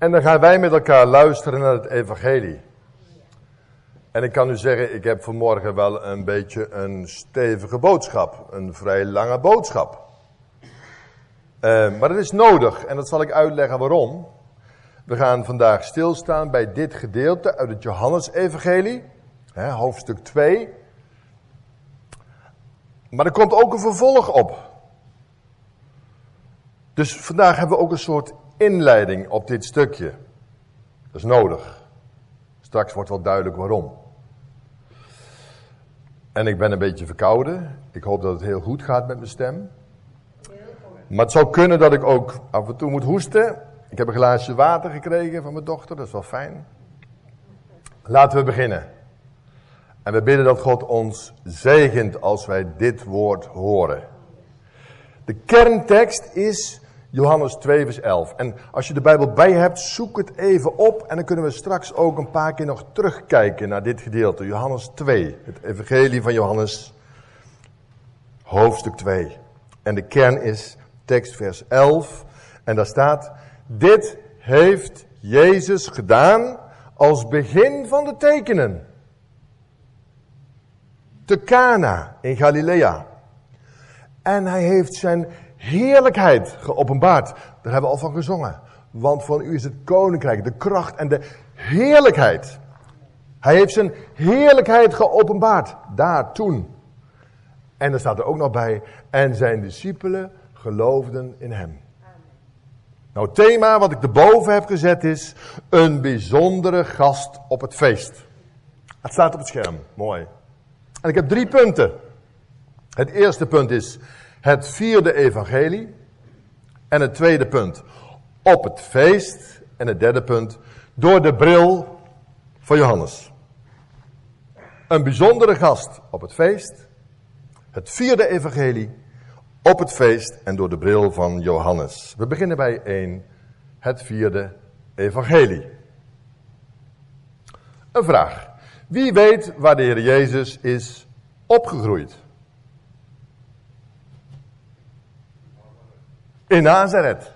En dan gaan wij met elkaar luisteren naar het evangelie. En ik kan u zeggen, ik heb vanmorgen wel een beetje een stevige boodschap. Een vrij lange boodschap. Uh, maar het is nodig en dat zal ik uitleggen waarom. We gaan vandaag stilstaan bij dit gedeelte uit het Johannesevangelie, hoofdstuk 2. Maar er komt ook een vervolg op. Dus vandaag hebben we ook een soort inleiding op dit stukje. Dat is nodig. Straks wordt wel duidelijk waarom. En ik ben een beetje verkouden. Ik hoop dat het heel goed gaat met mijn stem. Maar het zou kunnen dat ik ook af en toe moet hoesten. Ik heb een glaasje water gekregen van mijn dochter, dat is wel fijn. Laten we beginnen. En we bidden dat God ons zegent als wij dit woord horen. De kerntekst is Johannes 2, vers 11. En als je de Bijbel bij hebt, zoek het even op. En dan kunnen we straks ook een paar keer nog terugkijken naar dit gedeelte. Johannes 2, het evangelie van Johannes, hoofdstuk 2. En de kern is tekst vers 11. En daar staat, dit heeft Jezus gedaan als begin van de tekenen. Te Cana in Galilea. En hij heeft zijn heerlijkheid geopenbaard. Daar hebben we al van gezongen. Want van u is het koninkrijk, de kracht en de heerlijkheid. Hij heeft zijn heerlijkheid geopenbaard. Daar, toen. En er staat er ook nog bij. En zijn discipelen geloofden in hem. Nou, het thema wat ik erboven heb gezet is een bijzondere gast op het feest. Het staat op het scherm, mooi. En ik heb drie punten. Het eerste punt is het vierde evangelie. En het tweede punt op het feest. En het derde punt door de bril van Johannes. Een bijzondere gast op het feest. Het vierde evangelie op het feest en door de bril van Johannes. We beginnen bij 1, het vierde evangelie. Een vraag. Wie weet waar de Heer Jezus is opgegroeid? In Nazareth.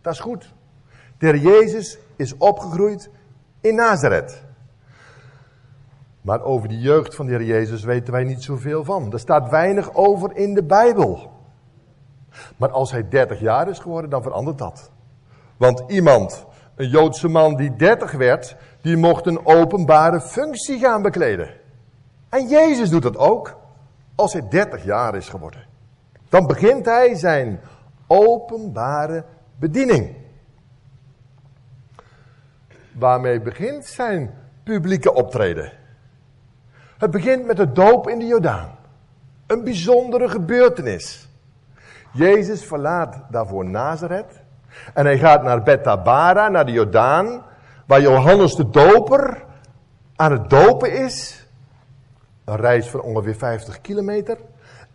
Dat is goed. De Heer Jezus is opgegroeid in Nazareth. Maar over de jeugd van de Heer Jezus weten wij niet zoveel van. Er staat weinig over in de Bijbel. Maar als hij 30 jaar is geworden, dan verandert dat. Want iemand, een Joodse man die 30 werd, die mocht een openbare functie gaan bekleden. En Jezus doet dat ook, als hij 30 jaar is geworden. Dan begint hij zijn openbare bediening. Waarmee begint zijn publieke optreden? Het begint met de doop in de Jordaan. Een bijzondere gebeurtenis. Jezus verlaat daarvoor Nazareth. En hij gaat naar Bethabara, naar de Jordaan. Waar Johannes de doper aan het dopen is. Een reis van ongeveer 50 kilometer.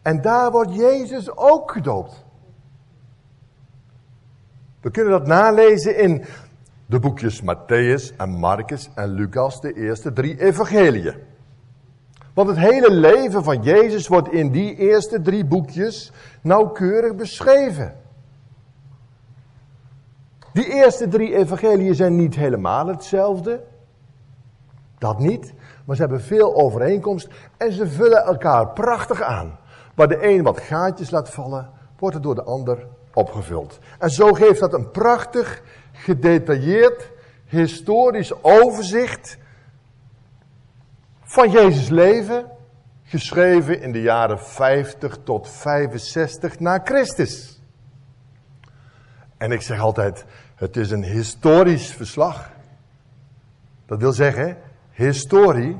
En daar wordt Jezus ook gedoopt. We kunnen dat nalezen in de boekjes Matthäus en Marcus en Lucas, de eerste drie evangeliën. Want het hele leven van Jezus wordt in die eerste drie boekjes nauwkeurig beschreven. Die eerste drie evangeliën zijn niet helemaal hetzelfde. Dat niet. Maar ze hebben veel overeenkomst en ze vullen elkaar prachtig aan. Waar de een wat gaatjes laat vallen, wordt het door de ander opgevuld. En zo geeft dat een prachtig, gedetailleerd, historisch overzicht van Jezus leven, geschreven in de jaren 50 tot 65 na Christus. En ik zeg altijd, het is een historisch verslag. Dat wil zeggen, historie,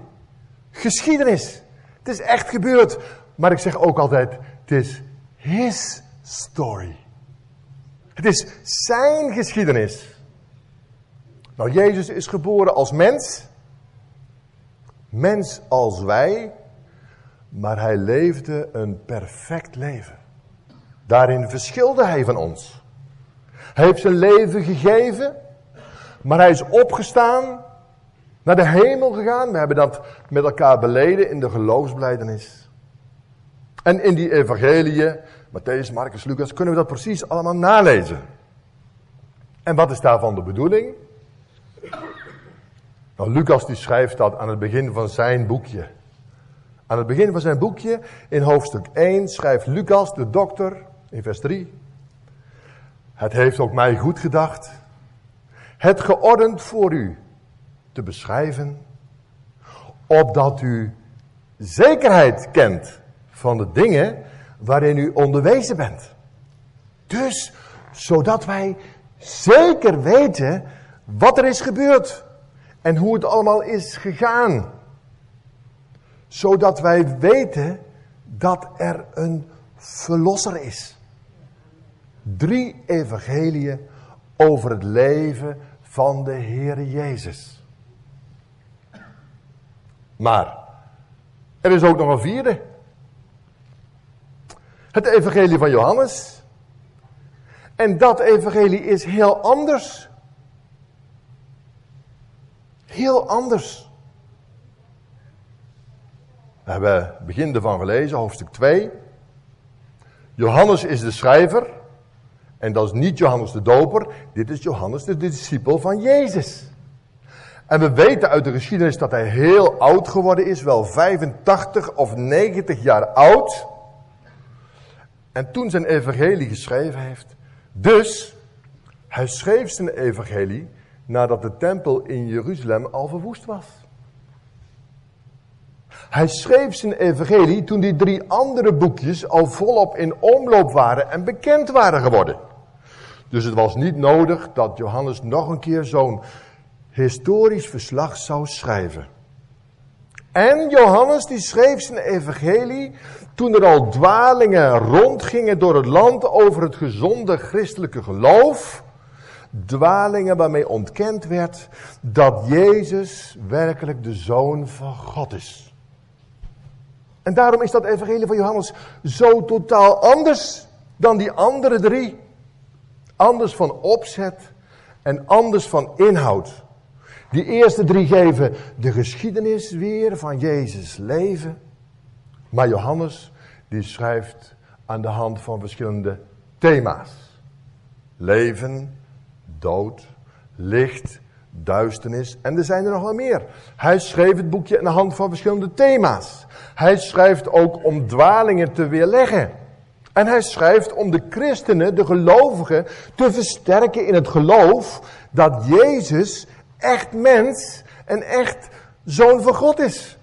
geschiedenis. Het is echt gebeurd. Maar ik zeg ook altijd, het is his story. Het is zijn geschiedenis. Nou, Jezus is geboren als mens mens als wij, maar hij leefde een perfect leven. Daarin verschilde hij van ons. Hij heeft zijn leven gegeven, maar hij is opgestaan, naar de hemel gegaan. We hebben dat met elkaar beleden in de geloofsblijdenis. En in die evangeliën, Matthäus, Marcus, Lucas, kunnen we dat precies allemaal nalezen. En wat is daarvan de bedoeling? Nou, Lucas die schrijft dat aan het begin van zijn boekje. Aan het begin van zijn boekje, in hoofdstuk 1, schrijft Lucas, de dokter, in vers 3. Het heeft ook mij goed gedacht. Het geordend voor u te beschrijven. Opdat u zekerheid kent van de dingen waarin u onderwezen bent. Dus, zodat wij zeker weten wat er is gebeurd. En hoe het allemaal is gegaan. Zodat wij weten dat er een verlosser is. Drie evangeliën over het leven van de Heer Jezus. Maar er is ook nog een vierde. Het evangelie van Johannes. En dat evangelie is heel anders. Heel anders. We hebben begin ervan gelezen, hoofdstuk 2. Johannes is de schrijver. En dat is niet Johannes de doper. Dit is Johannes de discipel van Jezus. En we weten uit de geschiedenis dat hij heel oud geworden is. Wel 85 of 90 jaar oud. En toen zijn evangelie geschreven heeft. Dus, hij schreef zijn evangelie nadat de tempel in Jeruzalem al verwoest was. Hij schreef zijn evangelie toen die drie andere boekjes al volop in omloop waren en bekend waren geworden. Dus het was niet nodig dat Johannes nog een keer zo'n historisch verslag zou schrijven. En Johannes die schreef zijn evangelie toen er al dwalingen rondgingen door het land over het gezonde christelijke geloof. Dwalingen waarmee ontkend werd dat Jezus werkelijk de Zoon van God is. En daarom is dat evangelie van Johannes zo totaal anders dan die andere drie. Anders van opzet en anders van inhoud. Die eerste drie geven de geschiedenis weer van Jezus leven. Maar Johannes die schrijft aan de hand van verschillende thema's. Leven, dood, licht, duisternis en er zijn er nog wel meer. Hij schreef het boekje aan de hand van verschillende thema's. Hij schrijft ook om dwalingen te weerleggen. En hij schrijft om de christenen, de gelovigen, te versterken in het geloof dat Jezus echt mens en echt zoon van God is.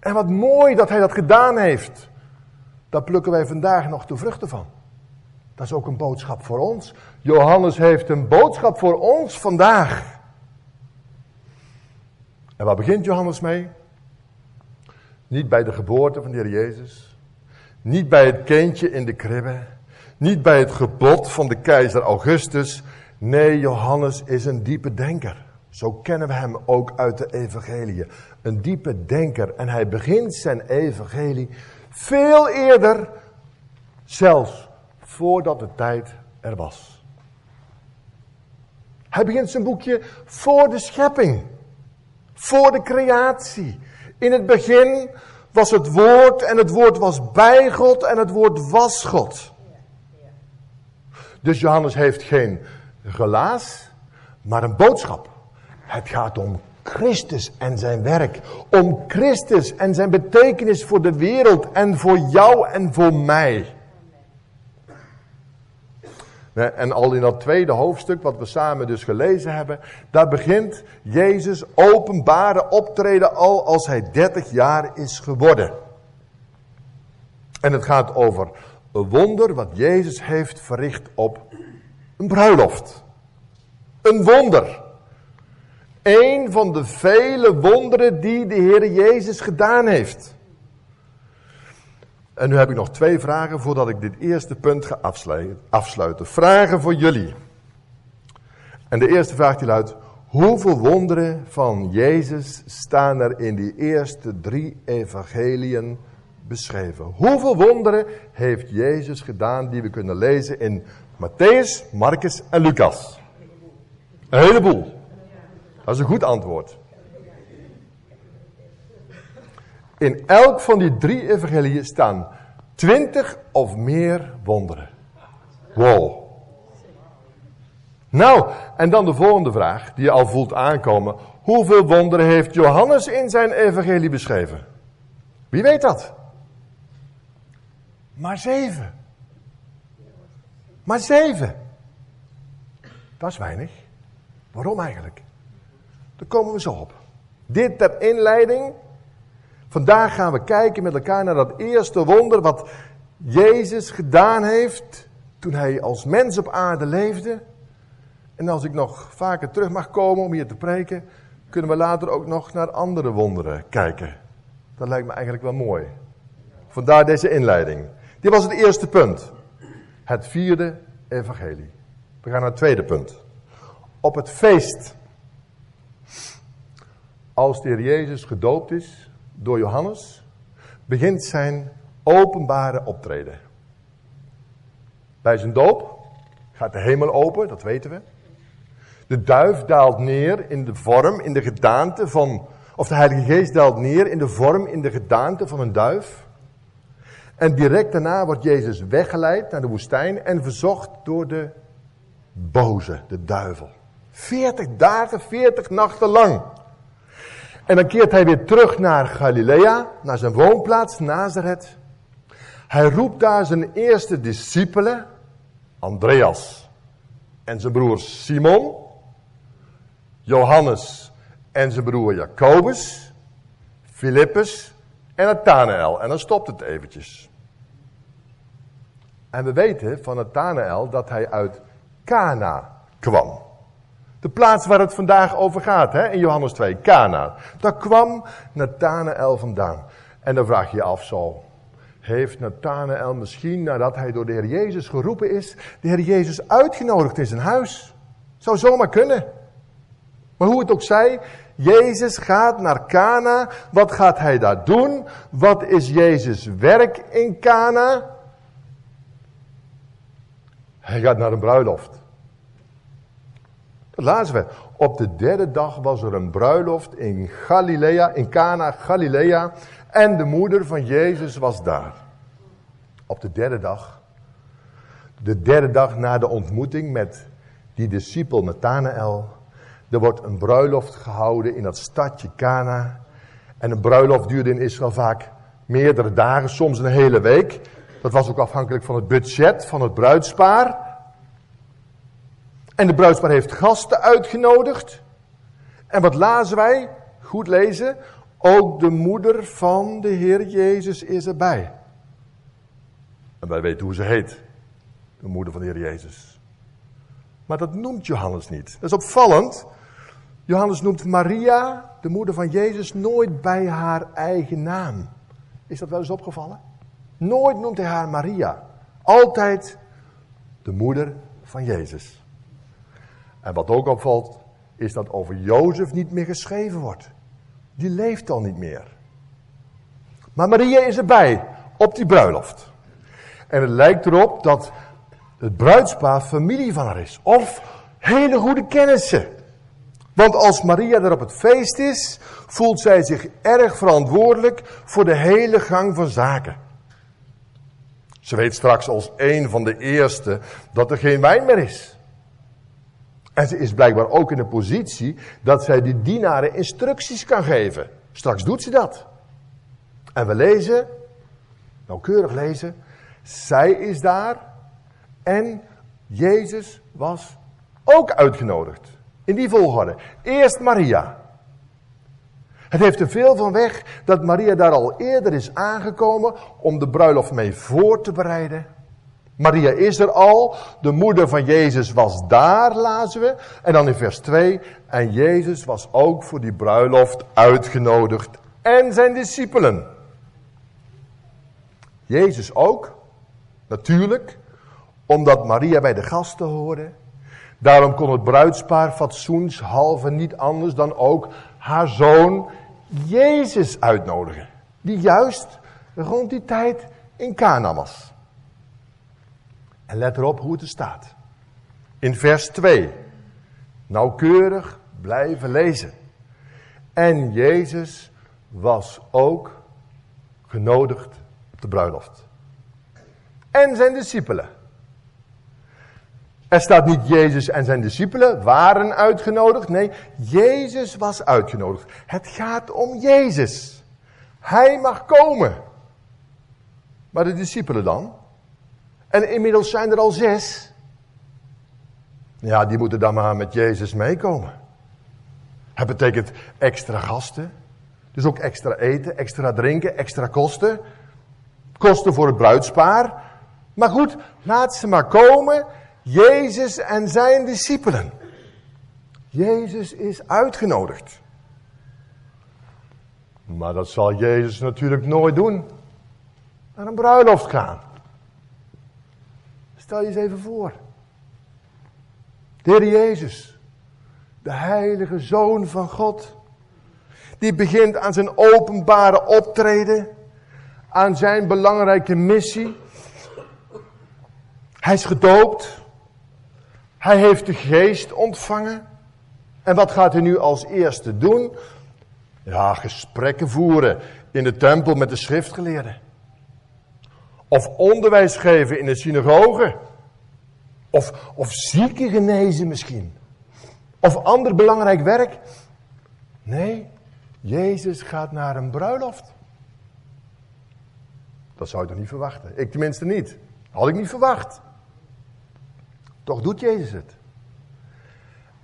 En wat mooi dat hij dat gedaan heeft. Daar plukken wij vandaag nog de vruchten van. Dat is ook een boodschap voor ons. Johannes heeft een boodschap voor ons vandaag. En waar begint Johannes mee? Niet bij de geboorte van de Heer Jezus. Niet bij het kindje in de kribbe. Niet bij het gebod van de keizer Augustus. Nee, Johannes is een diepe denker. Zo kennen we hem ook uit de evangelie. Een diepe denker. En hij begint zijn evangelie veel eerder, zelfs voordat de tijd er was. Hij begint zijn boekje voor de schepping. Voor de creatie. In het begin was het woord en het woord was bij God en het woord was God. Dus Johannes heeft geen relaas, maar een boodschap. Het gaat om Christus en zijn werk. Om Christus en zijn betekenis voor de wereld en voor jou en voor mij. En al in dat tweede hoofdstuk, wat we samen dus gelezen hebben, daar begint Jezus openbare optreden al als hij 30 jaar is geworden. En het gaat over een wonder wat Jezus heeft verricht op een bruiloft. Een wonder. Een van de vele wonderen die de Heer Jezus gedaan heeft. En nu heb ik nog twee vragen voordat ik dit eerste punt ga afsluiten. Vragen voor jullie. En de eerste vraag die luidt, hoeveel wonderen van Jezus staan er in die eerste drie evangeliën beschreven? Hoeveel wonderen heeft Jezus gedaan die we kunnen lezen in Matthäus, Marcus en Lucas? Een heleboel. Dat is een goed antwoord. In elk van die drie evangeliën staan twintig of meer wonderen. Wow. Nou, en dan de volgende vraag, die je al voelt aankomen. Hoeveel wonderen heeft Johannes in zijn evangelie beschreven? Wie weet dat? Maar zeven. Maar zeven. Dat is weinig. Waarom eigenlijk? Daar komen we zo op. Dit ter inleiding. Vandaag gaan we kijken met elkaar naar dat eerste wonder wat Jezus gedaan heeft toen hij als mens op aarde leefde. En als ik nog vaker terug mag komen om hier te preken, kunnen we later ook nog naar andere wonderen kijken. Dat lijkt me eigenlijk wel mooi. Vandaar deze inleiding. Dit was het eerste punt. Het vierde evangelie. We gaan naar het tweede punt. Op het feest. Als de Heer Jezus gedoopt is door Johannes, begint zijn openbare optreden. Bij zijn doop gaat de hemel open, dat weten we. De duif daalt neer in de vorm, in de gedaante van, of de Heilige Geest daalt neer in de vorm, in de gedaante van een duif. En direct daarna wordt Jezus weggeleid naar de woestijn en verzocht door de boze, de duivel. Veertig dagen, veertig nachten lang. En dan keert hij weer terug naar Galilea, naar zijn woonplaats, Nazareth. Hij roept daar zijn eerste discipelen, Andreas en zijn broer Simon, Johannes en zijn broer Jacobus, Filippus en Nathanael. En dan stopt het eventjes. En we weten van Nathanael dat hij uit Cana kwam. De plaats waar het vandaag over gaat, hè, in Johannes 2, Cana. Daar kwam Nathanael vandaan. En dan vraag je je af zo, heeft Nathanael misschien nadat hij door de Heer Jezus geroepen is, de Heer Jezus uitgenodigd in zijn huis? Zou zomaar kunnen. Maar hoe het ook zij, Jezus gaat naar Cana. Wat gaat hij daar doen? Wat is Jezus werk in Cana? Hij gaat naar een bruiloft. Lazen we. Op de derde dag was er een bruiloft in Galilea, in Cana, Galilea. En de moeder van Jezus was daar. Op de derde dag. De derde dag na de ontmoeting met die discipel Nathanael. Er wordt een bruiloft gehouden in dat stadje Cana. En een bruiloft duurde in Israël vaak meerdere dagen, soms een hele week. Dat was ook afhankelijk van het budget van het bruidspaar. En de bruidspaar heeft gasten uitgenodigd. En wat lazen wij? Goed lezen. Ook de moeder van de Heer Jezus is erbij. En wij weten hoe ze heet. De moeder van de Heer Jezus. Maar dat noemt Johannes niet. Dat is opvallend. Johannes noemt Maria, de moeder van Jezus, nooit bij haar eigen naam. Is dat wel eens opgevallen? Nooit noemt hij haar Maria. Altijd de moeder van Jezus. En wat ook opvalt, is dat over Jozef niet meer geschreven wordt. Die leeft al niet meer. Maar Maria is erbij, op die bruiloft. En het lijkt erop dat het bruidspaar familie van haar is. Of hele goede kennissen. Want als Maria er op het feest is, voelt zij zich erg verantwoordelijk voor de hele gang van zaken. Ze weet straks als een van de eerste dat er geen wijn meer is. En ze is blijkbaar ook in een positie dat zij die dienaren instructies kan geven. Straks doet ze dat. En we lezen, nauwkeurig lezen, zij is daar en Jezus was ook uitgenodigd. In die volgorde. Eerst Maria. Het heeft er veel van weg dat Maria daar al eerder is aangekomen om de bruiloft mee voor te bereiden. Maria is er al, de moeder van Jezus was daar, lazen we. En dan in vers 2, en Jezus was ook voor die bruiloft uitgenodigd en zijn discipelen. Jezus ook, natuurlijk, omdat Maria bij de gasten hoorde. Daarom kon het bruidspaar fatsoenshalve niet anders dan ook haar zoon Jezus uitnodigen. Die juist rond die tijd in Cana was. En let erop hoe het er staat. In vers 2. Nauwkeurig blijven lezen. En Jezus was ook genodigd op de bruiloft. En zijn discipelen. Er staat niet Jezus en zijn discipelen waren uitgenodigd. Nee, Jezus was uitgenodigd. Het gaat om Jezus. Hij mag komen. Maar de discipelen dan? En inmiddels zijn er al zes. Ja, die moeten dan maar met Jezus meekomen. Het betekent extra gasten. Dus ook extra eten, extra drinken, extra kosten. Kosten voor het bruidspaar. Maar goed, laat ze maar komen. Jezus en zijn discipelen. Jezus is uitgenodigd. Maar dat zal Jezus natuurlijk nooit doen. Naar een bruiloft gaan. Stel je eens even voor. De Heer Jezus, de heilige Zoon van God, die begint aan zijn openbare optreden, aan zijn belangrijke missie. Hij is gedoopt, hij heeft de geest ontvangen. En wat gaat hij nu als eerste doen? Ja, gesprekken voeren in de tempel met de schriftgeleerden. Of onderwijs geven in de synagoge. Of, of zieken genezen misschien. Of ander belangrijk werk. Nee, Jezus gaat naar een bruiloft. Dat zou je toch niet verwachten? Ik tenminste niet. Had ik niet verwacht. Toch doet Jezus het.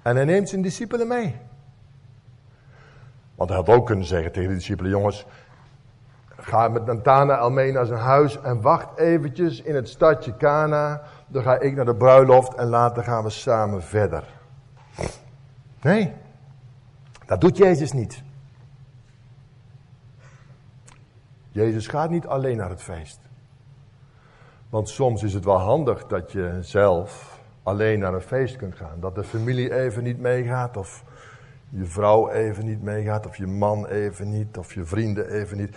En hij neemt zijn discipelen mee. Want hij had ook kunnen zeggen tegen de discipelen: jongens, ga met Nathanael mee naar zijn huis en wacht eventjes in het stadje Cana. Dan ga ik naar de bruiloft en later gaan we samen verder. Nee, dat doet Jezus niet. Jezus gaat niet alleen naar het feest. Want soms is het wel handig dat je zelf alleen naar een feest kunt gaan. Dat de familie even niet meegaat, of je vrouw even niet meegaat, of je man even niet, of je vrienden even niet.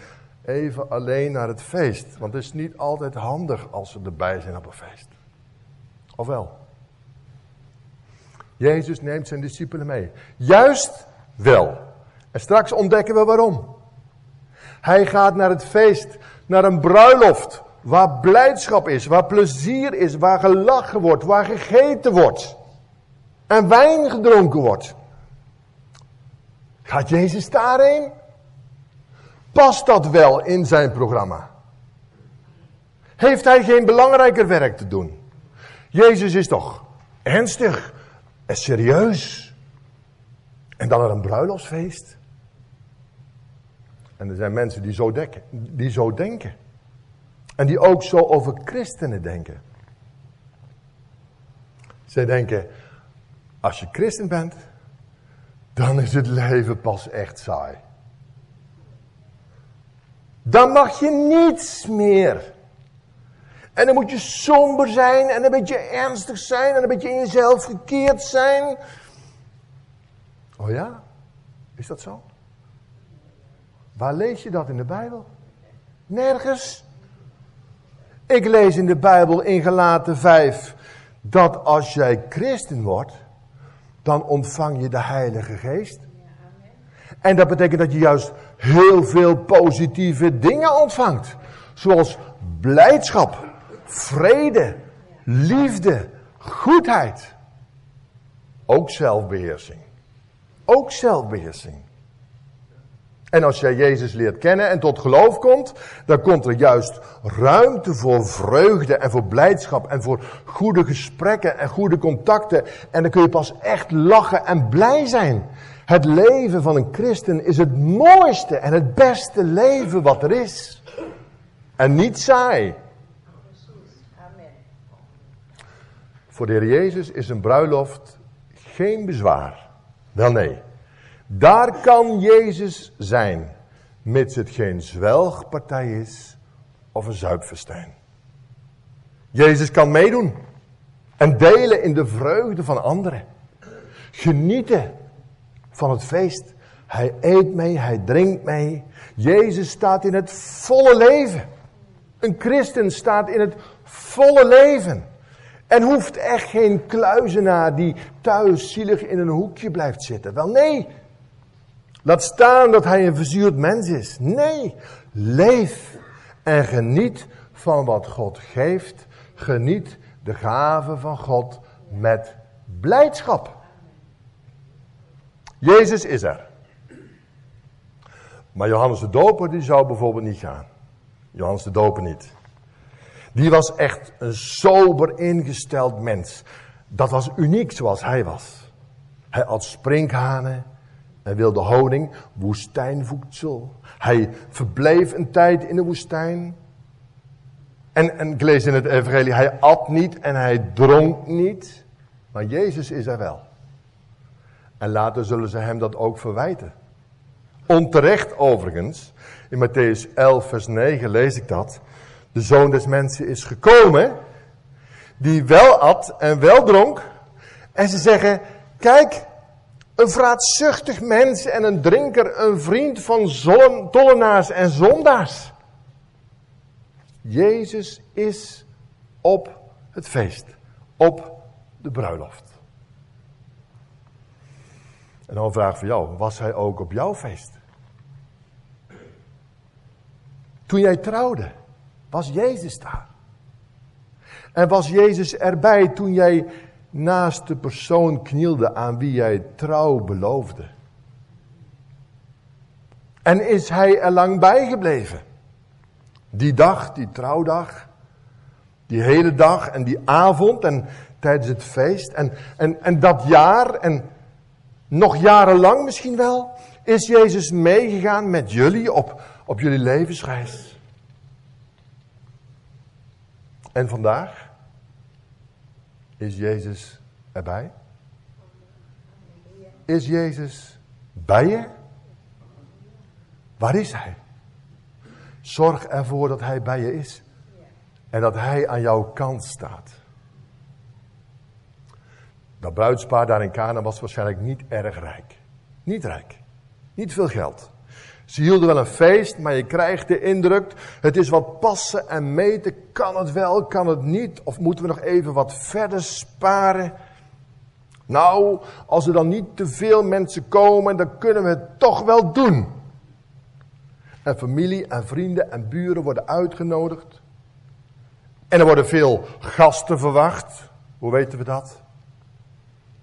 Even alleen naar het feest. Want het is niet altijd handig als ze erbij zijn op een feest. Of wel? Jezus neemt zijn discipelen mee. Juist wel. En straks ontdekken we waarom. Hij gaat naar het feest, naar een bruiloft, waar blijdschap is, waar plezier is, waar gelachen wordt, waar gegeten wordt. En wijn gedronken wordt. Gaat Jezus daarheen? Past dat wel in zijn programma? Heeft hij geen belangrijker werk te doen? Jezus is toch ernstig en serieus. En dan naar een bruiloftsfeest. En er zijn mensen die zo, die zo denken. En die ook zo over christenen denken. Zij denken, als je christen bent, dan is het leven pas echt saai. Dan mag je niets meer. En dan moet je somber zijn en een beetje ernstig zijn en een beetje in jezelf gekeerd zijn. Oh ja? Is dat zo? Waar lees je dat in de Bijbel? Nergens. Ik lees in de Bijbel in Galaten 5 dat als jij christen wordt, dan ontvang je de Heilige Geest. En dat betekent dat je juist heel veel positieve dingen ontvangt. Zoals blijdschap, vrede, liefde, goedheid. Ook zelfbeheersing. Ook zelfbeheersing. En als jij Jezus leert kennen en tot geloof komt, dan komt er juist ruimte voor vreugde en voor blijdschap en voor goede gesprekken en goede contacten. En dan kun je pas echt lachen en blij zijn. Het leven van een christen is het mooiste en het beste leven wat er is. En niet saai. Voor de Heer Jezus is een bruiloft geen bezwaar. Wel nee. Daar kan Jezus zijn, mits het geen zwelgpartij is of een zuipfestijn. Jezus kan meedoen en delen in de vreugde van anderen. Genieten van het feest. Hij eet mee, hij drinkt mee. Jezus staat in het volle leven. Een christen staat in het volle leven. En hoeft echt geen kluizenaar die thuis zielig in een hoekje blijft zitten. Wel nee, Laat staan dat hij een verzuurd mens is. Nee, leef en geniet van wat God geeft. Geniet de gave van God met blijdschap. Jezus is er. Maar Johannes de Doper die zou bijvoorbeeld niet gaan. Johannes de Doper niet. Die was echt een sober ingesteld mens. Dat was uniek zoals hij was. Hij at sprinkhanen en wilde honing, woestijnvoedsel. Hij verbleef een tijd in de woestijn. En, en ik lees in het evangelie, hij at niet en hij dronk niet. Maar Jezus is er wel. En later zullen ze hem dat ook verwijten. Onterecht overigens. In Matthäus 11 vers 9 lees ik dat. De zoon des mensen is gekomen. Die wel at en wel dronk. En ze zeggen, kijk, een vraatzuchtig mens en een drinker, een vriend van tollenaars en zondaars. Jezus is op het feest, op de bruiloft. En dan een vraag voor jou, was hij ook op jouw feest? Toen jij trouwde, was Jezus daar? En was Jezus erbij toen jij naast de persoon knielde aan wie jij trouw beloofde? En is hij er lang bijgebleven? Die dag, die trouwdag, die hele dag en die avond en tijdens het feest en, en, en dat jaar en nog jarenlang misschien wel, is Jezus meegegaan met jullie op, op jullie levensreis. En vandaag is Jezus erbij? Is Jezus bij je? Waar is Hij? Zorg ervoor dat Hij bij je is. En dat Hij aan jouw kant staat. Dat bruidspaar daar in Kana was waarschijnlijk niet erg rijk. Niet rijk. Niet veel geld. Ze hielden wel een feest, maar je krijgt de indruk, het is wat passen en meten. Kan het wel, kan het niet? Of moeten we nog even wat verder sparen? Nou, als er dan niet te veel mensen komen, dan kunnen we het toch wel doen. En familie en vrienden en buren worden uitgenodigd. En er worden veel gasten verwacht. Hoe weten we dat?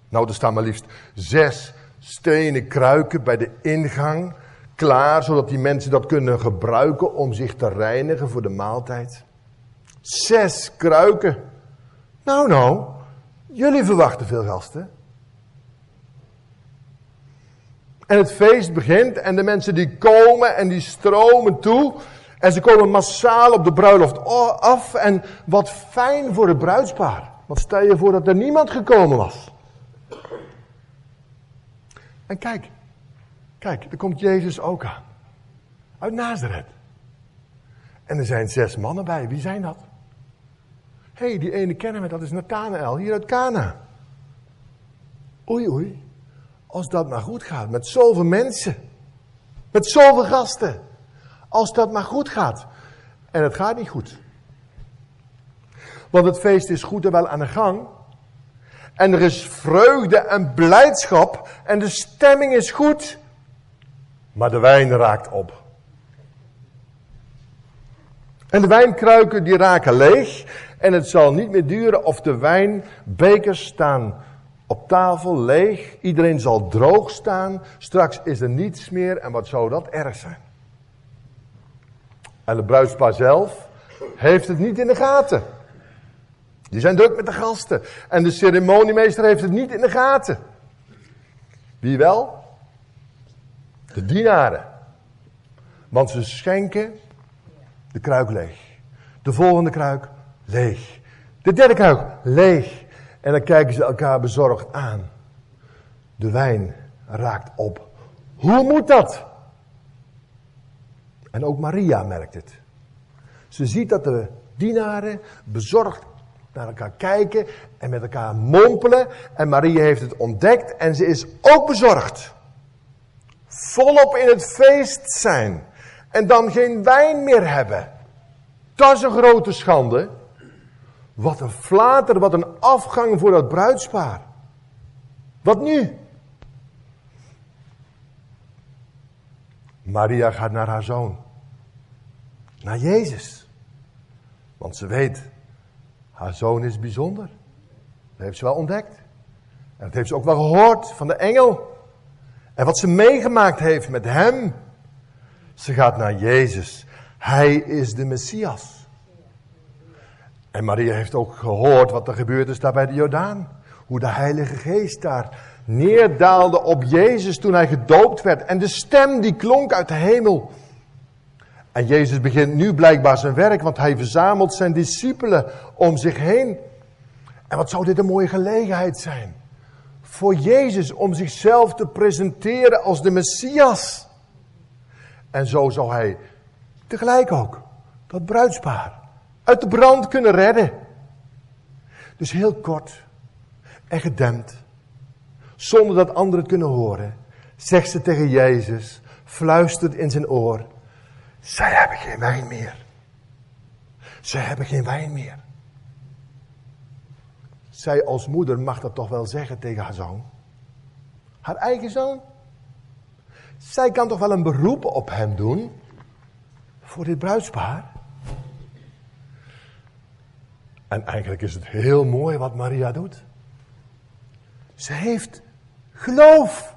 Nou, er staan maar liefst zes stenen kruiken bij de ingang. Klaar, zodat die mensen dat kunnen gebruiken om zich te reinigen voor de maaltijd. Zes kruiken. Nou, nou, jullie verwachten veel gasten. En het feest begint en de mensen die komen en die stromen toe. En ze komen massaal op de bruiloft af. En wat fijn voor het bruidspaar. Want stel je voor dat er niemand gekomen was. En kijk, kijk, er komt Jezus ook aan. Uit Nazareth. En er zijn zes mannen bij. Wie zijn dat? Hé, hey, die ene kennen we, dat is Nathanael, hier uit Cana. Oei, oei. Als dat maar goed gaat, met zoveel mensen. Met zoveel gasten. Als dat maar goed gaat. En het gaat niet goed. Want het feest is goed en wel aan de gang. En er is vreugde en blijdschap. En de stemming is goed. Maar de wijn raakt op. En de wijnkruiken die raken leeg. En het zal niet meer duren of de wijnbekers staan op tafel leeg. Iedereen zal droog staan. Straks is er niets meer. En wat zou dat erg zijn? En de bruidspaar zelf heeft het niet in de gaten. Die zijn druk met de gasten. En de ceremoniemeester heeft het niet in de gaten. Wie wel? De dienaren. Want ze schenken de kruik leeg. De volgende kruik leeg. De derde kruik leeg. En dan kijken ze elkaar bezorgd aan. De wijn raakt op. Hoe moet dat? En ook Maria merkt het. Ze ziet dat de dienaren bezorgd naar elkaar kijken en met elkaar mompelen. En Maria heeft het ontdekt en ze is ook bezorgd. Volop in het feest zijn. En dan geen wijn meer hebben. Dat is een grote schande. Wat een flater, wat een afgang voor dat bruidspaar. Wat nu? Maria gaat naar haar zoon. Naar Jezus. Want ze weet, haar zoon is bijzonder. Dat heeft ze wel ontdekt. En dat heeft ze ook wel gehoord van de engel. En wat ze meegemaakt heeft met hem. Ze gaat naar Jezus. Hij is de Messias. En Maria heeft ook gehoord wat er gebeurd is daar bij de Jordaan. Hoe de Heilige Geest daar neerdaalde op Jezus toen hij gedoopt werd. En de stem die klonk uit de hemel. En Jezus begint nu blijkbaar zijn werk, want hij verzamelt zijn discipelen om zich heen. En wat zou dit een mooie gelegenheid zijn? Voor Jezus om zichzelf te presenteren als de Messias. En zo zou hij tegelijk ook dat bruidspaar uit de brand kunnen redden. Dus heel kort en gedempt, zonder dat anderen het kunnen horen, zegt ze tegen Jezus, fluistert in zijn oor, zij hebben geen wijn meer. Zij hebben geen wijn meer. Zij als moeder mag dat toch wel zeggen tegen haar zoon. Haar eigen zoon. Zij kan toch wel een beroep op hem doen. Voor dit bruidspaar. En eigenlijk is het heel mooi wat Maria doet. Ze heeft geloof.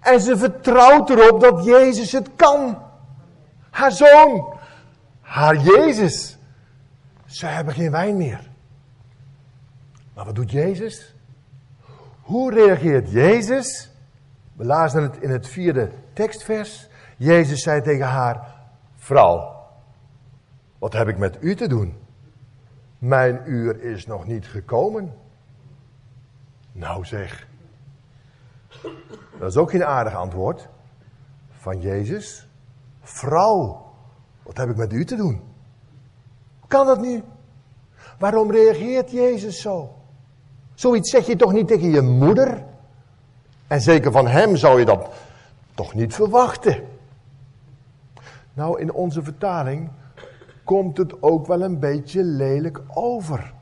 En ze vertrouwt erop dat Jezus het kan. Haar zoon. Haar Jezus. Ze hebben geen wijn meer. Maar wat doet Jezus? Hoe reageert Jezus? We lazen het in het vierde tekstvers. Jezus zei tegen haar: Vrouw, wat heb ik met u te doen? Mijn uur is nog niet gekomen. Nou zeg. Dat is ook geen aardig antwoord van Jezus. Vrouw, wat heb ik met u te doen? Hoe kan dat nu? Waarom reageert Jezus zo? Zoiets zeg je toch niet tegen je moeder? En zeker van hem zou je dat toch niet verwachten. Nou, in onze vertaling komt het ook wel een beetje lelijk over.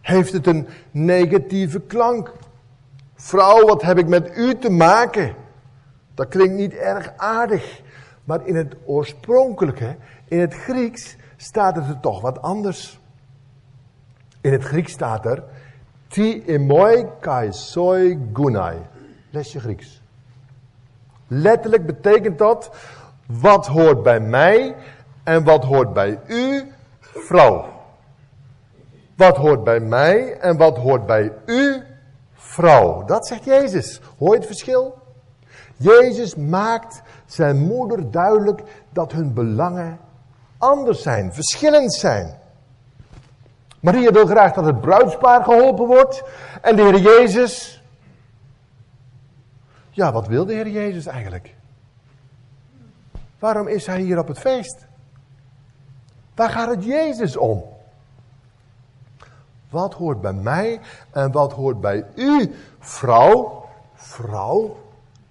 Heeft het een negatieve klank? Vrouw, wat heb ik met u te maken? Dat klinkt niet erg aardig. Maar in het oorspronkelijke, in het Grieks, staat het er toch wat anders. In het Grieks staat er, ti emoi kai soi gunai. Lesje Grieks. Letterlijk betekent dat, wat hoort bij mij en wat hoort bij u, vrouw. Wat hoort bij mij en wat hoort bij u, vrouw. Dat zegt Jezus. Hoor je het verschil? Jezus maakt zijn moeder duidelijk dat hun belangen anders zijn, verschillend zijn. Maria wil graag dat het bruidspaar geholpen wordt. En de Heer Jezus. Ja, wat wil de Heer Jezus eigenlijk? Waarom is hij hier op het feest? Waar gaat het Jezus om? Wat hoort bij mij en wat hoort bij u, vrouw? Vrouw?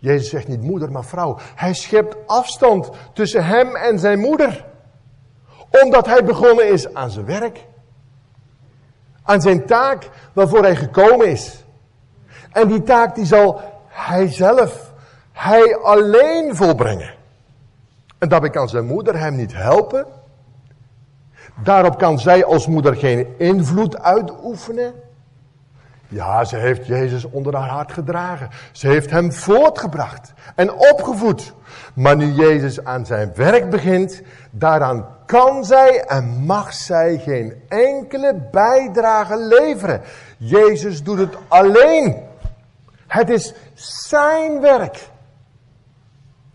Jezus zegt niet moeder, maar vrouw. Hij schept afstand tussen hem en zijn moeder. Omdat hij begonnen is aan zijn werk. Aan zijn taak waarvoor hij gekomen is. En die taak die zal hij zelf, hij alleen volbrengen. En daarbij kan zijn moeder hem niet helpen. Daarop kan zij als moeder geen invloed uitoefenen. Ja, ze heeft Jezus onder haar hart gedragen. Ze heeft hem voortgebracht en opgevoed. Maar nu Jezus aan zijn werk begint, daaraan kan zij en mag zij geen enkele bijdrage leveren. Jezus doet het alleen. Het is zijn werk.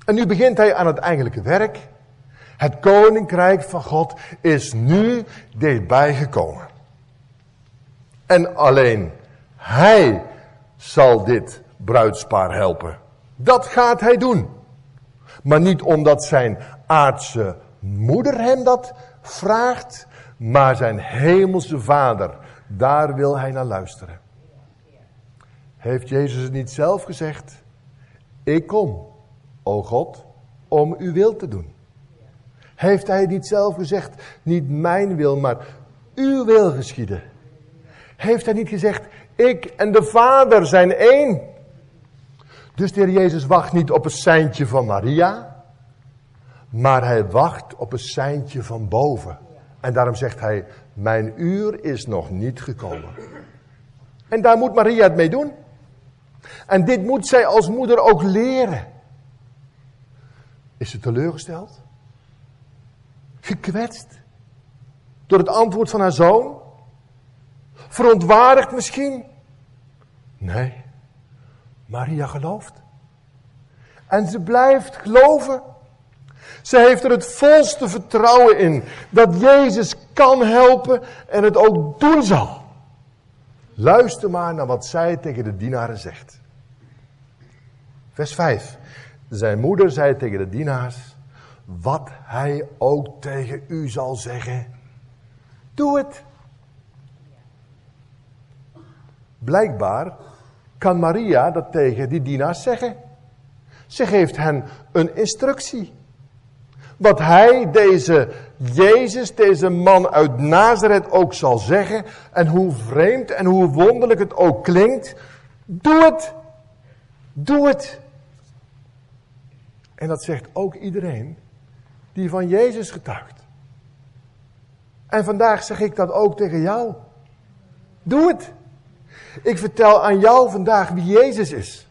En nu begint hij aan het eigenlijke werk. Het koninkrijk van God is nu dichtbij gekomen. En alleen hij zal dit bruidspaar helpen. Dat gaat hij doen. Maar niet omdat zijn aardse moeder hem dat vraagt, maar zijn hemelse vader. Daar wil hij naar luisteren. Heeft Jezus het niet zelf gezegd? Ik kom, o God, om uw wil te doen. Heeft hij niet zelf gezegd, niet mijn wil, maar uw wil geschieden? Heeft hij niet gezegd, ik en de Vader zijn één? Dus de Heer Jezus wacht niet op een seintje van Maria, maar hij wacht op een seintje van boven. En daarom zegt hij, mijn uur is nog niet gekomen. En daar moet Maria het mee doen. En dit moet zij als moeder ook leren. Is ze teleurgesteld? Gekwetst? Door het antwoord van haar zoon? Verontwaardigd misschien? Nee. Maria gelooft. En ze blijft geloven. Ze heeft er het volste vertrouwen in dat Jezus kan helpen en het ook doen zal. Luister maar naar wat zij tegen de dienaren zegt. Vers 5. Zijn moeder zei tegen de dienaars, wat hij ook tegen u zal zeggen, doe het. Blijkbaar kan Maria dat tegen die dienaars zeggen. Ze geeft hen een instructie. Wat hij, deze Jezus, deze man uit Nazareth ook zal zeggen. En hoe vreemd en hoe wonderlijk het ook klinkt. Doe het. Doe het. En dat zegt ook iedereen die van Jezus getuigt. En vandaag zeg ik dat ook tegen jou. Doe het. Ik vertel aan jou vandaag wie Jezus is.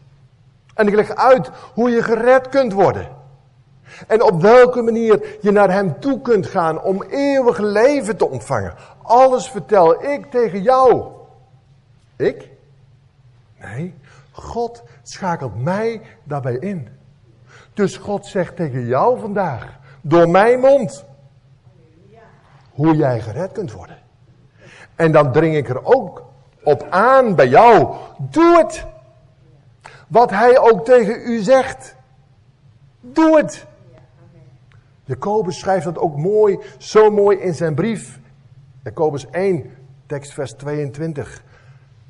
En ik leg uit hoe je gered kunt worden. En op welke manier je naar Hem toe kunt gaan om eeuwig leven te ontvangen. Alles vertel ik tegen jou. Ik? Nee, God schakelt mij daarbij in. Dus God zegt tegen jou vandaag, door mijn mond, hoe jij gered kunt worden. En dan dring ik er ook op aan bij jou. Doe het. Wat hij ook tegen u zegt. Doe het. Jacobus schrijft dat ook mooi, zo mooi in zijn brief. Jacobus 1, tekst vers 22.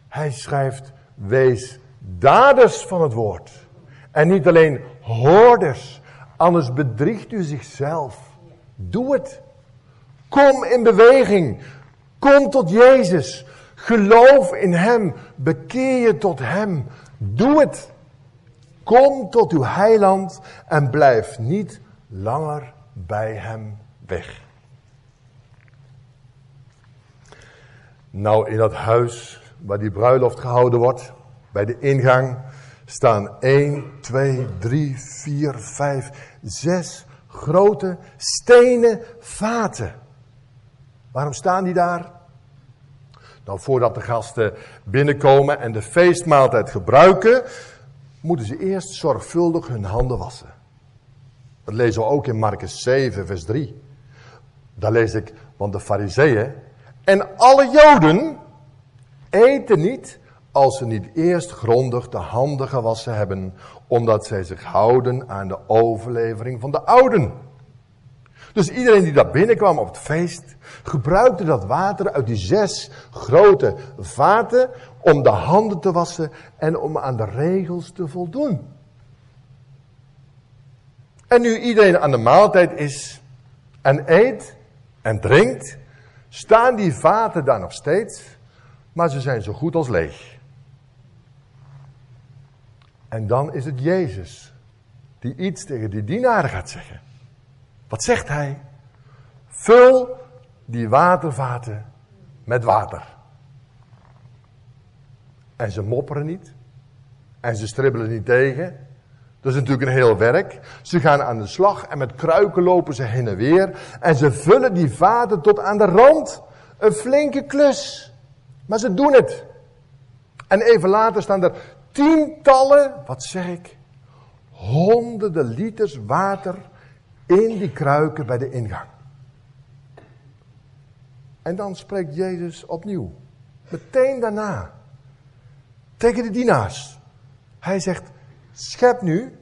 Hij schrijft, wees daders van het woord. En niet alleen hoorders, anders bedriegt u zichzelf. Doe het. Kom in beweging. Kom tot Jezus. Geloof in Hem. Bekeer je tot Hem. Doe het. Kom tot uw heiland en blijf niet langer bij Hem weg. Nou, in dat huis waar die bruiloft gehouden wordt, bij de ingang, staan 1, 2, 3, 4, 5, 6 grote stenen vaten. Waarom staan die daar? Nou, voordat de gasten binnenkomen en de feestmaaltijd gebruiken, moeten ze eerst zorgvuldig hun handen wassen. Dat lezen we ook in Marcus 7, vers 3. Daar lees ik, want de fariseeën en alle joden eten niet als ze niet eerst grondig de handen gewassen hebben, omdat zij zich houden aan de overlevering van de ouden. Dus iedereen die daar binnenkwam op het feest, gebruikte dat water uit die zes grote vaten om de handen te wassen en om aan de regels te voldoen. En nu iedereen aan de maaltijd is en eet en drinkt, staan die vaten daar nog steeds, maar ze zijn zo goed als leeg. En dan is het Jezus die iets tegen die dienaren gaat zeggen. Wat zegt hij? Vul die watervaten met water. En ze mopperen niet. En ze stribbelen niet tegen. Dat is natuurlijk een heel werk. Ze gaan aan de slag en met kruiken lopen ze heen en weer. En ze vullen die vaten tot aan de rand. Een flinke klus. Maar ze doen het. En even later staan er tientallen, wat zeg ik, honderden liters water in die kruiken bij de ingang. En dan spreekt Jezus opnieuw, meteen daarna, tegen de dienaars. Hij zegt, schep nu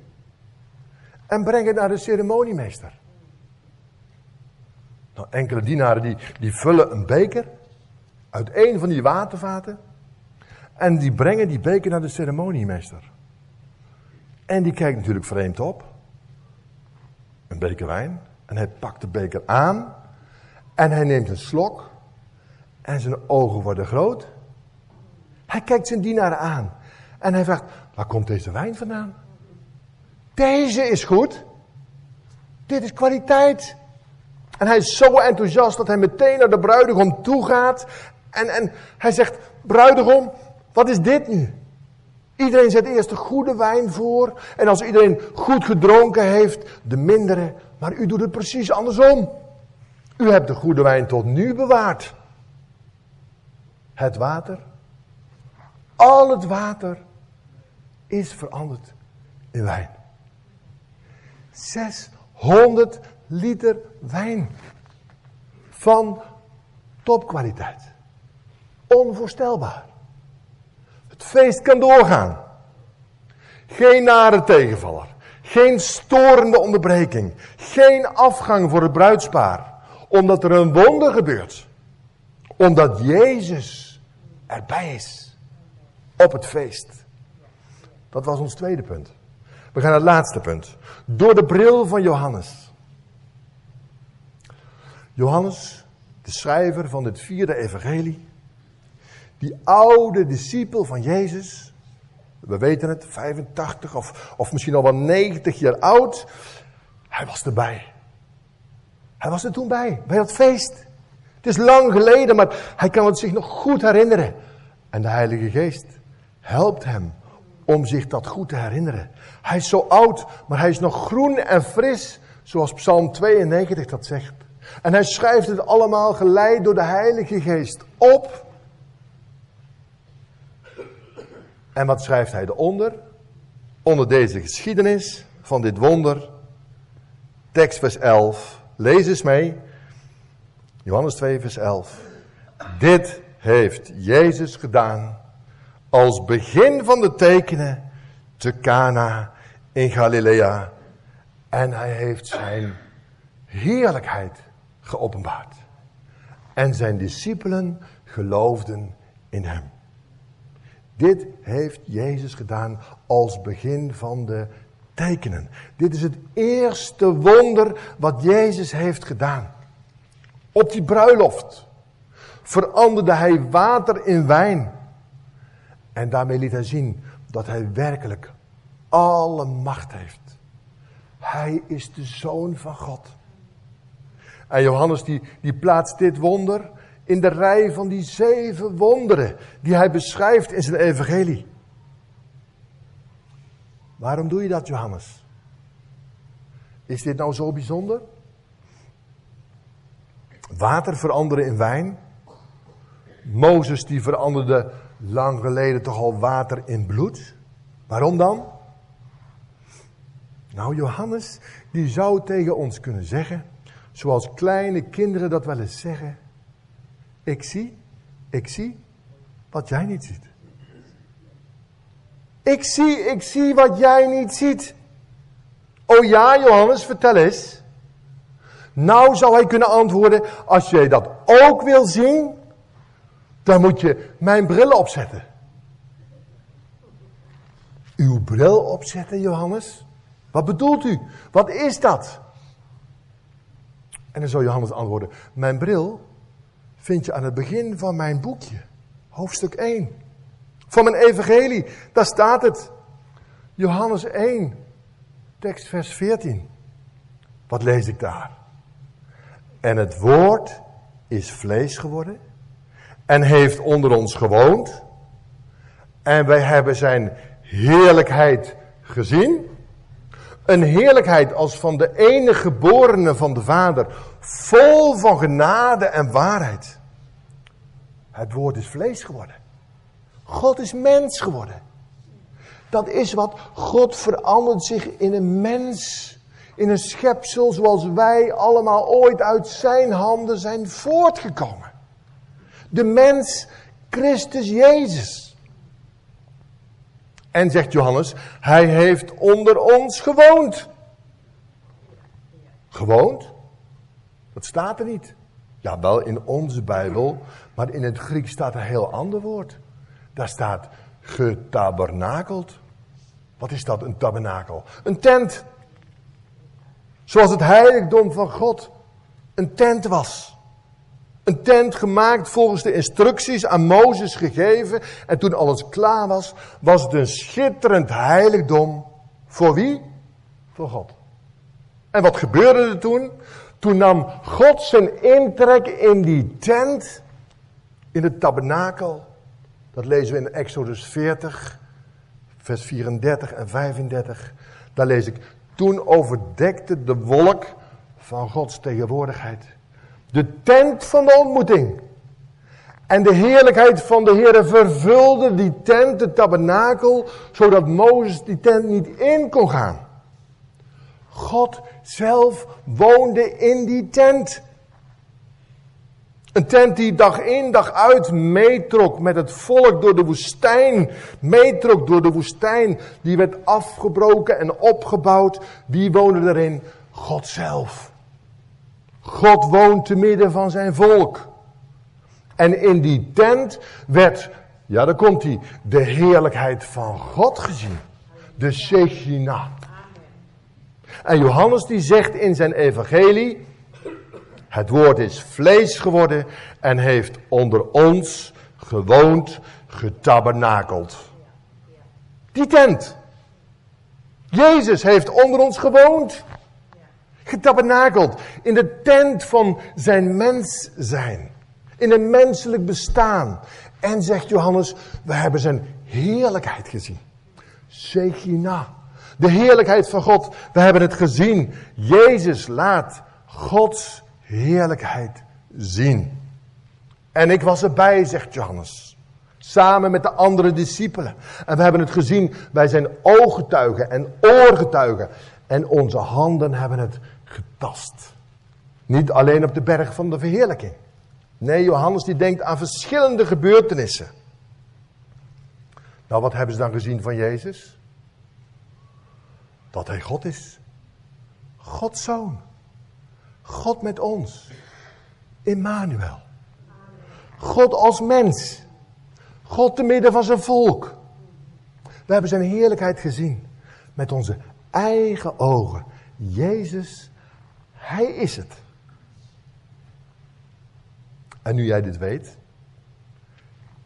en breng het naar de ceremoniemeester. Nou, enkele dienaren die, die vullen een beker uit een van die watervaten. En die brengen die beker naar de ceremoniemeester. En die kijkt natuurlijk vreemd op. Een beker wijn. En hij pakt de beker aan. En hij neemt een slok. En zijn ogen worden groot. Hij kijkt zijn dienaren aan. En hij vraagt, waar komt deze wijn vandaan? Deze is goed. Dit is kwaliteit. En hij is zo enthousiast dat hij meteen naar de bruidegom toe gaat. En, en hij zegt, bruidegom, wat is dit nu? Iedereen zet eerst de goede wijn voor. En als iedereen goed gedronken heeft, de mindere. Maar u doet het precies andersom. U hebt de goede wijn tot nu bewaard. Het water, al het water is veranderd in wijn. 600 liter wijn van topkwaliteit. Onvoorstelbaar. Feest kan doorgaan. Geen nare tegenvaller. Geen storende onderbreking. Geen afgang voor het bruidspaar. Omdat er een wonder gebeurt. Omdat Jezus erbij is. Op het feest. Dat was ons tweede punt. We gaan naar het laatste punt. Door de bril van Johannes. Johannes, de schrijver van het vierde evangelie. Die oude discipel van Jezus. We weten het, 85 of, of misschien al wel 90 jaar oud. Hij was erbij. Hij was er toen bij, bij dat feest. Het is lang geleden, maar hij kan het zich nog goed herinneren. En de Heilige Geest helpt hem om zich dat goed te herinneren. Hij is zo oud, maar hij is nog groen en fris, zoals Psalm 92 dat zegt. En hij schrijft het allemaal geleid door de Heilige Geest op. En wat schrijft hij eronder? Onder deze geschiedenis van dit wonder. Tekst vers 11. Lees eens mee. Johannes 2 vers 11. Dit heeft Jezus gedaan als begin van de tekenen te Cana in Galilea. En hij heeft zijn heerlijkheid geopenbaard. En zijn discipelen geloofden in hem. Dit heeft Jezus gedaan als begin van de tekenen. Dit is het eerste wonder wat Jezus heeft gedaan. Op die bruiloft veranderde hij water in wijn. En daarmee liet hij zien dat hij werkelijk alle macht heeft. Hij is de zoon van God. En Johannes die, die plaatst dit wonder in de rij van die zeven wonderen die hij beschrijft in zijn evangelie. Waarom doe je dat, Johannes? Is dit nou zo bijzonder? Water veranderen in wijn. Mozes die veranderde lang geleden toch al water in bloed. Waarom dan? Nou, Johannes, die zou tegen ons kunnen zeggen, zoals kleine kinderen dat wel eens zeggen. Ik zie, ik zie wat jij niet ziet. Ik zie, ik zie wat jij niet ziet. Oh ja, Johannes, vertel eens. Nou zou hij kunnen antwoorden, als jij dat ook wil zien, dan moet je mijn bril opzetten. Uw bril opzetten, Johannes? Wat bedoelt u? Wat is dat? En dan zou Johannes antwoorden: Mijn bril vind je aan het begin van mijn boekje, hoofdstuk 1. Van mijn evangelie, daar staat het. Johannes 1, tekst vers 14. Wat lees ik daar? En het woord is vlees geworden en heeft onder ons gewoond. En wij hebben zijn heerlijkheid gezien. Een heerlijkheid als van de enige geborene van de Vader, vol van genade en waarheid. Het woord is vlees geworden. God is mens geworden. Dat is wat God verandert zich in een mens. In een schepsel zoals wij allemaal ooit uit zijn handen zijn voortgekomen. De mens Christus Jezus. En zegt Johannes, hij heeft onder ons gewoond. Gewoond? Dat staat er niet. Ja, wel in onze Bijbel, maar in het Grieks staat een heel ander woord. Daar staat getabernakeld. Wat is dat, een tabernakel? Een tent. Zoals het heiligdom van God een tent was. Een tent gemaakt volgens de instructies aan Mozes gegeven. En toen alles klaar was, was het een schitterend heiligdom. Voor wie? Voor God. En wat gebeurde er toen? Toen nam God zijn intrek in die tent, in het tabernakel. Dat lezen we in Exodus 40, vers 34 en 35. Daar lees ik, toen overdekte de wolk van Gods tegenwoordigheid. De tent van de ontmoeting. En de heerlijkheid van de Heer vervulde die tent, de tabernakel, zodat Mozes die tent niet in kon gaan. God zelf woonde in die tent. Een tent die dag in dag uit meetrok met het volk door de woestijn. Meetrok door de woestijn. Die werd afgebroken en opgebouwd. Wie woonde erin? God zelf. God woont te midden van zijn volk. En in die tent werd, ja daar komt hij, de heerlijkheid van God gezien. De Shekinah. En Johannes die zegt in zijn evangelie, het woord is vlees geworden en heeft onder ons gewoond, getabernakeld. Die tent. Jezus heeft onder ons gewoond. Getabernakeld. In de tent van zijn mens zijn. In een menselijk bestaan. En zegt Johannes, we hebben zijn heerlijkheid gezien. Shekinah. De heerlijkheid van God. We hebben het gezien. Jezus laat Gods heerlijkheid zien. En ik was erbij, zegt Johannes. Samen met de andere discipelen. En we hebben het gezien. Wij zijn ooggetuigen en oorgetuigen. En onze handen hebben het getast. Niet alleen op de berg van de verheerlijking. Nee, Johannes die denkt aan verschillende gebeurtenissen. Nou, wat hebben ze dan gezien van Jezus? Dat hij God is. Gods zoon. God met ons. Immanuel. God als mens. God te midden van zijn volk. We hebben zijn heerlijkheid gezien. Met onze eigen ogen. Jezus, hij is het. En nu jij dit weet,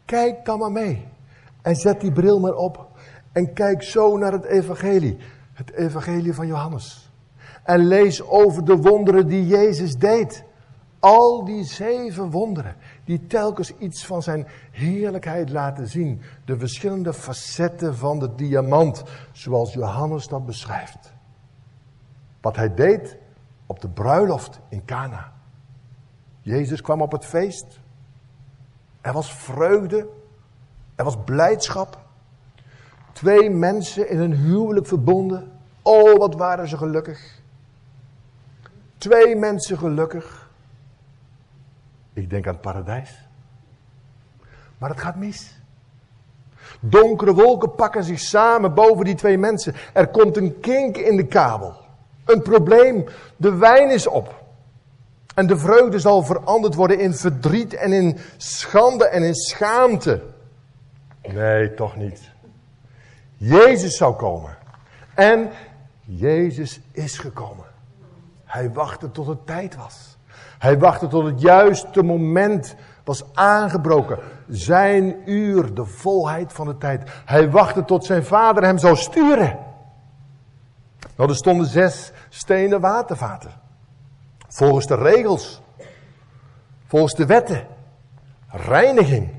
kijk dan maar mee. En zet die bril maar op. En kijk zo naar het evangelie. Het evangelie van Johannes. En lees over de wonderen die Jezus deed. Al die zeven wonderen, die telkens iets van zijn heerlijkheid laten zien. De verschillende facetten van de diamant, zoals Johannes dat beschrijft. Wat hij deed op de bruiloft in Cana. Jezus kwam op het feest. Er was vreugde. Er was blijdschap. Twee mensen in een huwelijk verbonden. Oh, wat waren ze gelukkig. Twee mensen gelukkig. Ik denk aan het paradijs. Maar het gaat mis. Donkere wolken pakken zich samen boven die twee mensen. Er komt een kink in de kabel. Een probleem. De wijn is op. En de vreugde zal veranderd worden in verdriet en in schande en in schaamte. Nee, toch niet. Jezus zou komen. En Jezus is gekomen. Hij wachtte tot het tijd was. Hij wachtte tot het juiste moment was aangebroken. Zijn uur, de volheid van de tijd. Hij wachtte tot zijn vader hem zou sturen. Nou, er stonden zes stenen watervaten. Volgens de regels. Volgens de wetten. Reiniging.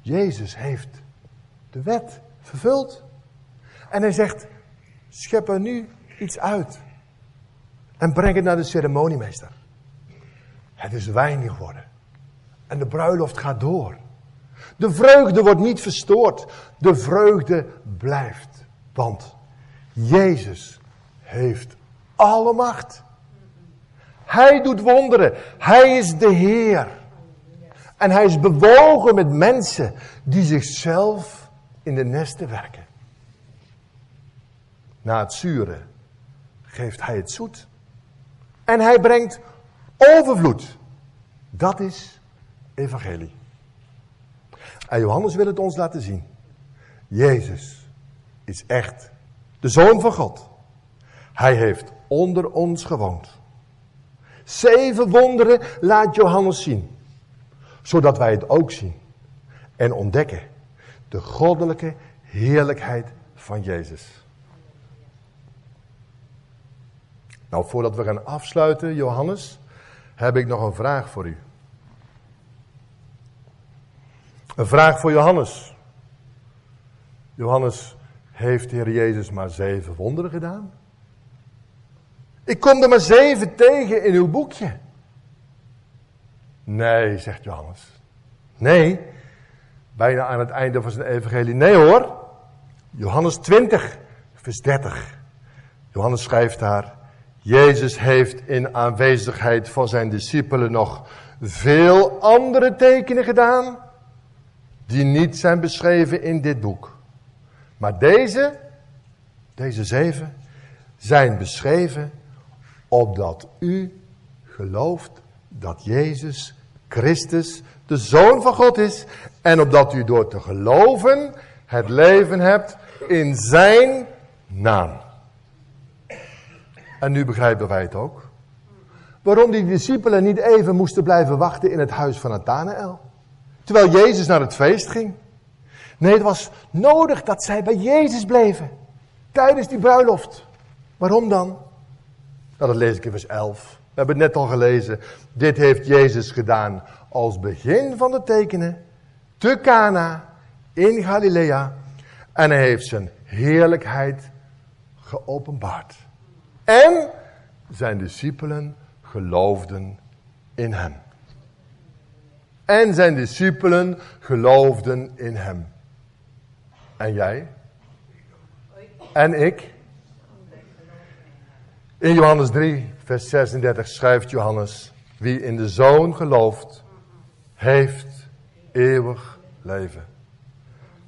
Jezus heeft de wet vervuld. En hij zegt, schep er nu iets uit. En breng het naar de ceremoniemeester. Het is wijn geworden. En de bruiloft gaat door. De vreugde wordt niet verstoord. De vreugde blijft. Want Jezus heeft alle macht. Hij doet wonderen. Hij is de Heer. En hij is bewogen met mensen die zichzelf in de nesten werken. Na het zure geeft hij het zoet. En hij brengt overvloed. Dat is evangelie. En Johannes wil het ons laten zien. Jezus is echt de Zoon van God. Hij heeft onder ons gewoond. Zeven wonderen laat Johannes zien. Zodat wij het ook zien. En ontdekken. De goddelijke heerlijkheid van Jezus. Nou, voordat we gaan afsluiten, Johannes, heb ik nog een vraag voor u. Een vraag voor Johannes. Johannes, heeft de Heer Jezus maar zeven wonderen gedaan? Ik kom er maar zeven tegen in uw boekje. Nee, zegt Johannes. Nee, bijna aan het einde van zijn evangelie. Nee hoor, Johannes 20, vers 30. Johannes schrijft daar, Jezus heeft in aanwezigheid van zijn discipelen nog veel andere tekenen gedaan, die niet zijn beschreven in dit boek. Maar deze, deze zeven, zijn beschreven opdat u gelooft dat Jezus Christus de Zoon van God is en opdat u door te geloven het leven hebt in Zijn naam. En nu begrijpen wij het ook. Waarom die discipelen niet even moesten blijven wachten in het huis van Nathanael. Terwijl Jezus naar het feest ging. Nee, het was nodig dat zij bij Jezus bleven. Tijdens die bruiloft. Waarom dan? Nou, dat lees ik in vers 11. We hebben het net al gelezen. Dit heeft Jezus gedaan als begin van de tekenen. Te Cana in Galilea. En hij heeft zijn heerlijkheid geopenbaard. En zijn discipelen geloofden in hem. En zijn discipelen geloofden in hem. En jij? En ik? In Johannes 3, vers 36 schrijft Johannes: Wie in de zoon gelooft, heeft eeuwig leven.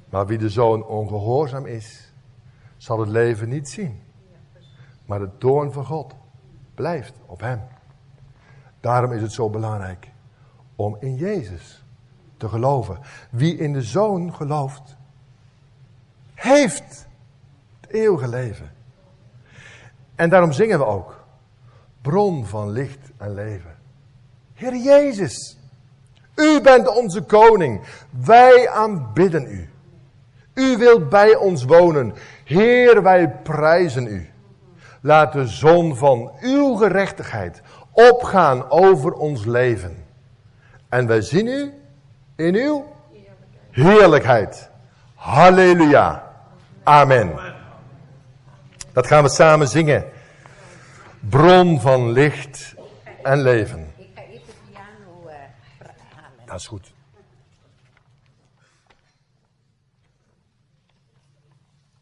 Maar wie de zoon ongehoorzaam is, zal het leven niet zien. Maar de toorn van God blijft op hem. Daarom is het zo belangrijk om in Jezus te geloven. Wie in de zoon gelooft, heeft het eeuwige leven. En daarom zingen we ook. Bron van licht en leven. Heer Jezus, u bent onze koning. Wij aanbidden u. U wilt bij ons wonen. Heer, wij prijzen u. Laat de zon van uw gerechtigheid opgaan over ons leven. En wij zien u in uw heerlijkheid. Halleluja. Amen. Dat gaan we samen zingen. Bron van licht en leven. Ik ga even piano halen. Dat is goed.